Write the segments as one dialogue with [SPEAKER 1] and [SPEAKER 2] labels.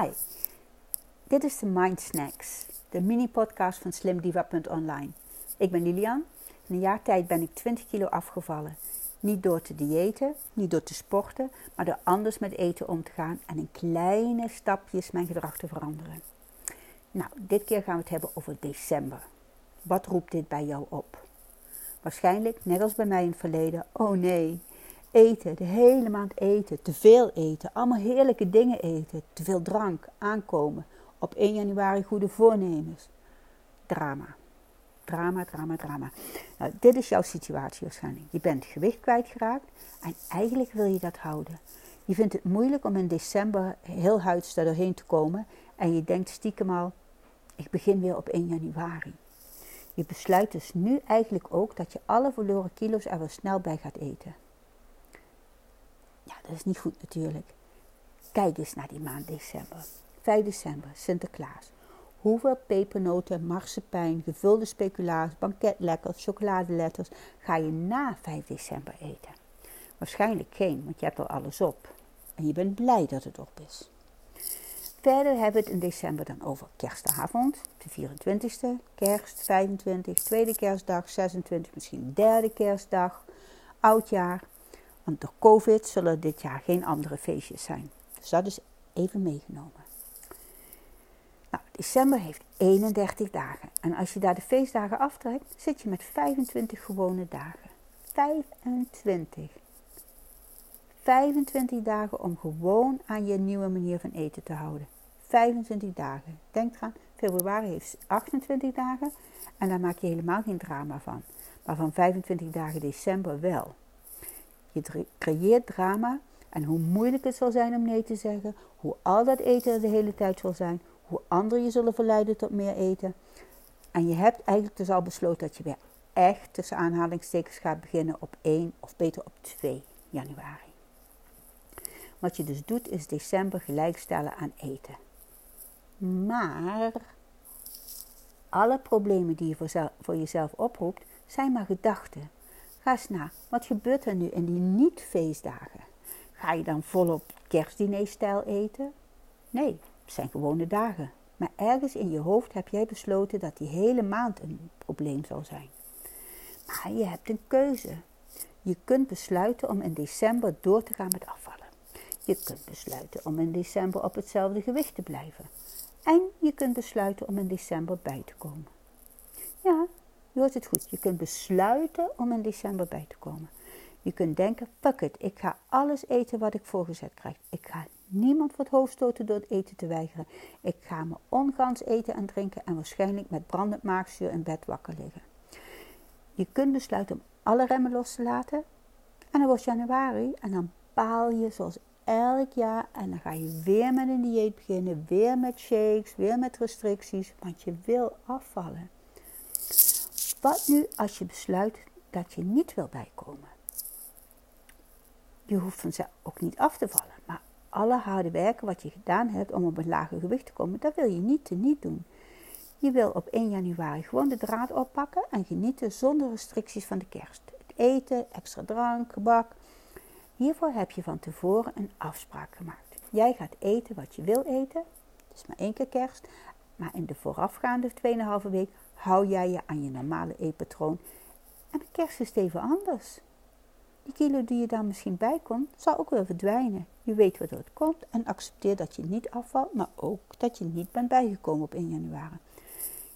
[SPEAKER 1] Hi, dit is de Mind Snacks, de mini-podcast van slim online Ik ben Lilian in een jaartijd ben ik twintig kilo afgevallen. Niet door te diëten, niet door te sporten, maar door anders met eten om te gaan en in kleine stapjes mijn gedrag te veranderen. Nou, dit keer gaan we het hebben over december. Wat roept dit bij jou op? Waarschijnlijk, net als bij mij in t verleden, oh nee, eten, de heele maand eten, te veel eten, allemaal heerlijke dingen eten, te veel drank, aankomen, op één januari goede voornemens. Drama. Drama, drama, drama. Nou, dit is jouw situatie waarschijnlijk. Je bent gewicht geraakt en eigenlijk wil je dat houden. Je vindt het moeilijk om in december heel huids daar doorheen te komen en je denkt stiekem al, ik begin weer op één januari. Je besluit dus nu eigenlijk ook dat je alle verloren kilo's er wel snel bij gaat eten. dat is niet goed natuurlijk. Kijk eens naar die maand december. 5 december, Sinterklaas. Hoeveel pepernoten, marsepein, gevulde speculaas, banketlekkers, chocoladeletters ga je na 5 december eten? Waarschijnlijk geen, want je hebt al er alles op. En je bent blij dat het op is. Verder hebben we t in december dan over kerstavond, de 24e, kerst, 25, tweede kerstdag, 26, misschien derde kerstdag, oudjaar, door COVID zullen dit jaar geen andere feestjes zijn. Dus dat is even meegenomen. Nou, december heeft 31 dagen. En als je daar de feestdagen aftrekt, zit je met 25 gewone dagen. 25. 25 dagen om gewoon aan je nieuwe manier van eten te houden. 25 dagen. Denk aan februari heeft 28 dagen en daar maak je helemaal geen drama van. Maar van 25 dagen december wel. Je creëert drama en hoe moeilijk het zal zijn om nee te zeggen, hoe al dat eten er de hele tijd zal zijn, hoe ander je zullen verleiden tot meer eten. En je hebt eigenlijk dus al besloten dat je weer echt tussen aanhalingstekens gaat beginnen op één of beter op twee januari. Wat je dus doet is december gelijkstellen aan eten. Maar alle problemen die je voor jezelf oproept, zijn maar gedachten. Ga na, wat gebeurt er nu in die niet-feestdagen? Ga je dan volop kerstdinerstijl eten? Nee, t zijn gewone dagen. Maar ergens in je hoofd heb jij besloten dat die hele maand een probleem zal zijn. Maar je hebt een keuze. Je kunt besluiten om in december door te gaan met afvallen. Je kunt besluiten om in december op hetzelfde gewicht te blijven. En je kunt besluiten om in december bij te komen. Ja, Je goed. Je kunt besluiten om in december bij te komen. Je kunt denken, fuck ik ga alles eten wat ik voorgezet krijg. Ik ga niemand wat hoofdstooten door t eten te weigeren. Ik ga me ongans eten en drinken en waarschijnlijk met brandend maagzuur in bed wakker liggen. Je kunt besluiten om alle remmen los te laten. En dan wordt januari en dan paal je zooals elk jaar. En dan ga je weer met een dieet beginnen, weer met shakes, weer met restricties, want je wil afvallen. Wat nu als je besluit dat je niet wil bijkomen? Je hoeft van ook niet af te vallen, maar alle harde werken wat je gedaan hebt om op een lage gewicht te komen, dat wil je niet niet doen. Je wil op één januari gewoon de draad oppakken en genieten zonder restricties van de kerst. Het eten, extra drank, gebak. Hiervoor heb je van voren een afspraak gemaakt. Jij gaat eten wat je wil eten, t is maar één keer kerst, maar in de voorafgaande 2,5 week hou jij je aan je normale eetpatroon. En met kerst is even anders. Die kilo die je daar misschien bij komt, zal ook wel verdwijnen. Je weet waardoor het komt en accepteert dat je niet afvalt, maar ook dat je niet bent bijgekomen op 1 januari.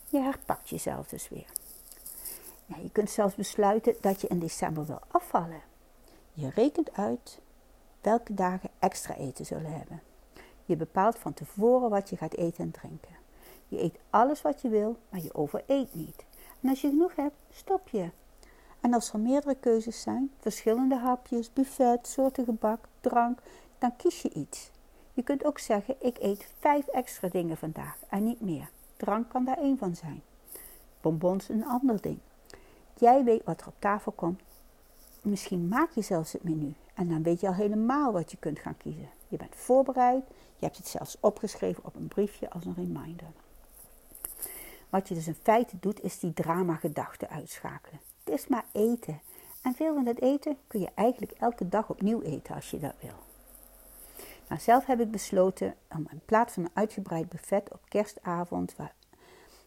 [SPEAKER 1] Je herpakt jezelf dus weer. Nou, je kunt zelfs besluiten dat je in december wil afvallen. Je rekent uit welke dagen extra eten zullen hebben. Je bepaalt van voren wat je gaat eten en drinken. Je eet alles wat je wil, maar je overeet niet. En als je genoeg hebt, stop je. En als er meerdere keuzes zijn, verschillende hapjes, buffet, soorten drank, dan kies je iets. Je kunt ook zeggen: Ik eet vijf extra dingen vandaag en niet meer. Drank kan daar een van zijn. Bonbons een ander ding. Jij weet wat er op tafel komt. Misschien maak je zelfs het menu en dan weet je al heelemaal wat je kunt gaan kiezen. Je bent voorbereid, je hebt het zelfs opgeschreven op een briefje als een reminder. Wat je dus in feite doet, is die drama uitschakelen. t is maar eten. En veel van dat eten kun je eigenlijk elke dag opnieuw eten als je dat wil. Maar zelf heb ik besloten om in plaats van een uitgebreid buffet op kerstavond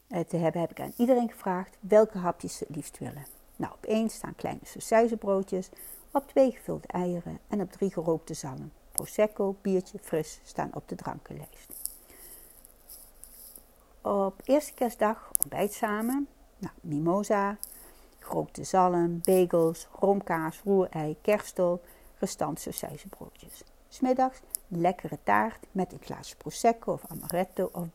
[SPEAKER 1] eh, te hebben, heb ik aan iedereen gevraagd welke hapjes ze t liefst willen. Nou, op eens staan kleine sausijzenbroodjes, op twee gevulde eieren en op drie gerookte zalm. Prosecco, biertje, fris staan op de op eerste kerstdag ontbijt samen. Nou, mimosa, gerookte zalm, bagels, romkaas, roerei, kerstel, restant broodjes Smiddags middags lekkere taart met een glaasje prosecco of amaretto of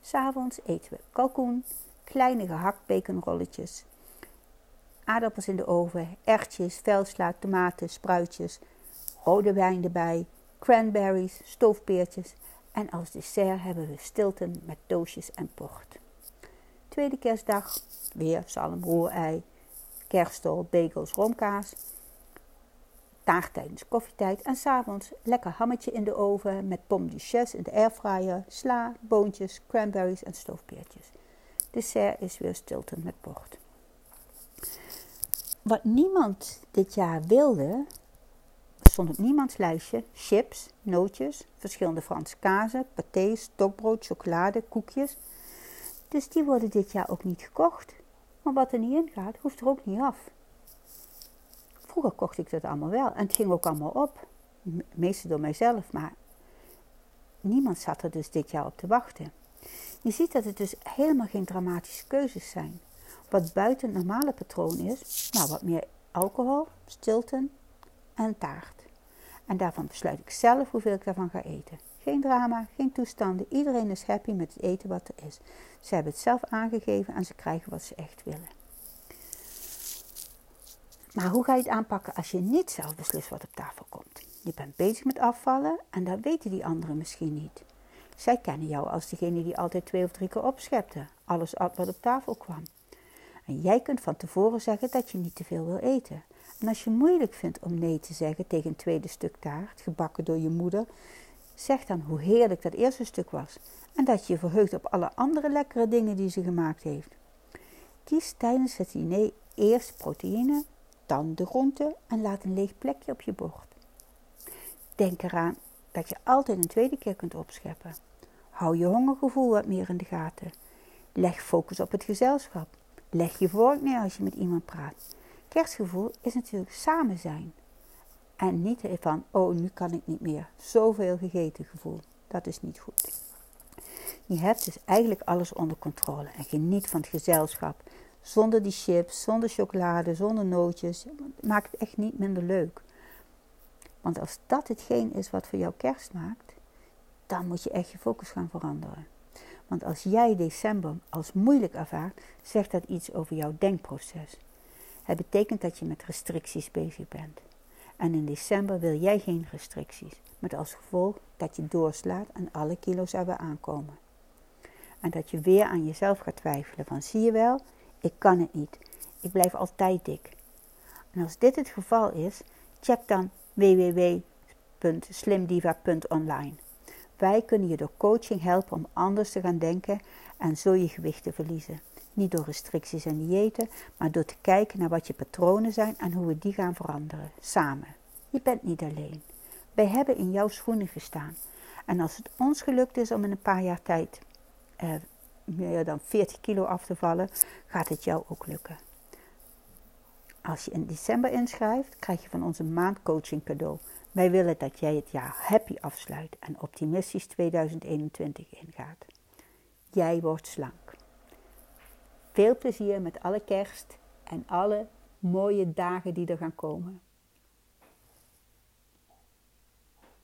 [SPEAKER 1] s avonds eten we kalkoen, kleine gehaktbekenrolletjes, aardappels in de oven, erwtjes velslaa tomaten, spruitjes, roode wijn erbij, cranberries, stoofpeertjes En als dessert hebben we stilten met doosjes en port. Tweede kerstdag weer salm roerei, kerstol, bagels, romkaas. Taart tijdens koffietijd en avonds lekker hammetje in de oven met pom duchesse in de airfryer, sla, boontjes, cranberries en stoofpeertjes. Dessert is weer stilten met port. Wat niemand dit jaar wilde, stond op niemands lijstje chips, nootjes, verschillende fransche kazen, patés, stokbrood, chocolade, koekjes. Dus die worden dit jaar ook niet gekocht. Maar wat er niet in gaat, hoeft er ook niet af. Vroeger kocht ik dat allemaal wel en het ging ook allemaal op. Meestal door mijzelf, maar niemand zat er dus dit jaar op te wachten. Je ziet dat het dus heelemaal geen dramatische keuzes zijn. Wat buiten t normale patroon is, nou wat meer alcohol, stilte en taart. En daarvan besluit ik zelf hoeveel ik daarvan ga eten. Geen drama, geen toestanden. Iedereen is happy met het eten wat er is. Ze hebben het zelf aangegeven en ze krijgen wat ze echt willen. Maar hoe ga je t aanpakken als je niet zelf beslist wat op tafel komt? Je bent bezig met afvallen en dat weten die anderen misschien niet. Zij kennen jou als diegenen die altijd twee of drie keer opschepte, alles at wat op tafel kwam. En jij kunt van tevoren zeggen dat je niet te veel wil eten. En als je moeilijk vindt om nee te zeggen tegen een tweede stuk taart, gebakken door je moeder, zeg dan hoe heerlijk dat eerste stuk was en dat je je verheugt op alle andere lekkere dingen die ze gemaakt heeft. Kies tijdens het diner eerst proteïne, dan de groenten en laat een leeg plekje op je bord. Denk aan dat je altijd een tweede keer kunt opscheppen. Hou je hongergevoel wat meer in de gaten. Leg focus op het gezelschap. Leg je vork neer als je met iemand praat. kerstgevoel is natuurlijk samen zijn. En niet van, o oh, nu kan ik niet meer. Zoveel gegeten gevoel. Dat is niet goed. Je hebt dus eigenlijk alles onder controle en geniet van t gezelschap. Zonder die chips, zonder chocolade, zonder nootjes. maakt het echt niet minder leuk. Want als dat hetgeen is wat voor jou kerst maakt, dan moet je echt je focus gaan veranderen. Want als jij december als moeilijk ervaart, zegt dat iets over jouw denkproces. Het betekent dat je met restricties bezig bent. En in december wil jij geen restricties, met als gevolg dat je doorslaat en alle kilo's erbij aankomen. En dat je weer aan jezelf gaat twijfelen van zie je wel, ik kan het niet. Ik blijf altijd dik. En als dit het geval is, check dan www slimdiva online Wij kunnen je door coaching helpen om anders te gaan denken en zoo je gewicht te verliezen. Niet door restricties en diëten, maar door te kijken naar wat je patronen zijn en hoe we die gaan veranderen. Samen. Je bent niet alleen. Wij hebben in jouw schoenen gestaan. En als het ons gelukt is om in een paar jaar tijd eh, meer dan 40 kilo af te vallen, gaat het jou ook lukken. Als je in december inschrijft, krijg je van ons maand maandcoaching cadeau. Wij willen dat jij het jaar happy afsluit en optimistisch 2021 ingaat. Jij wordt Veel plezier met alle kerst en alle mooie dagen die er gaan komen.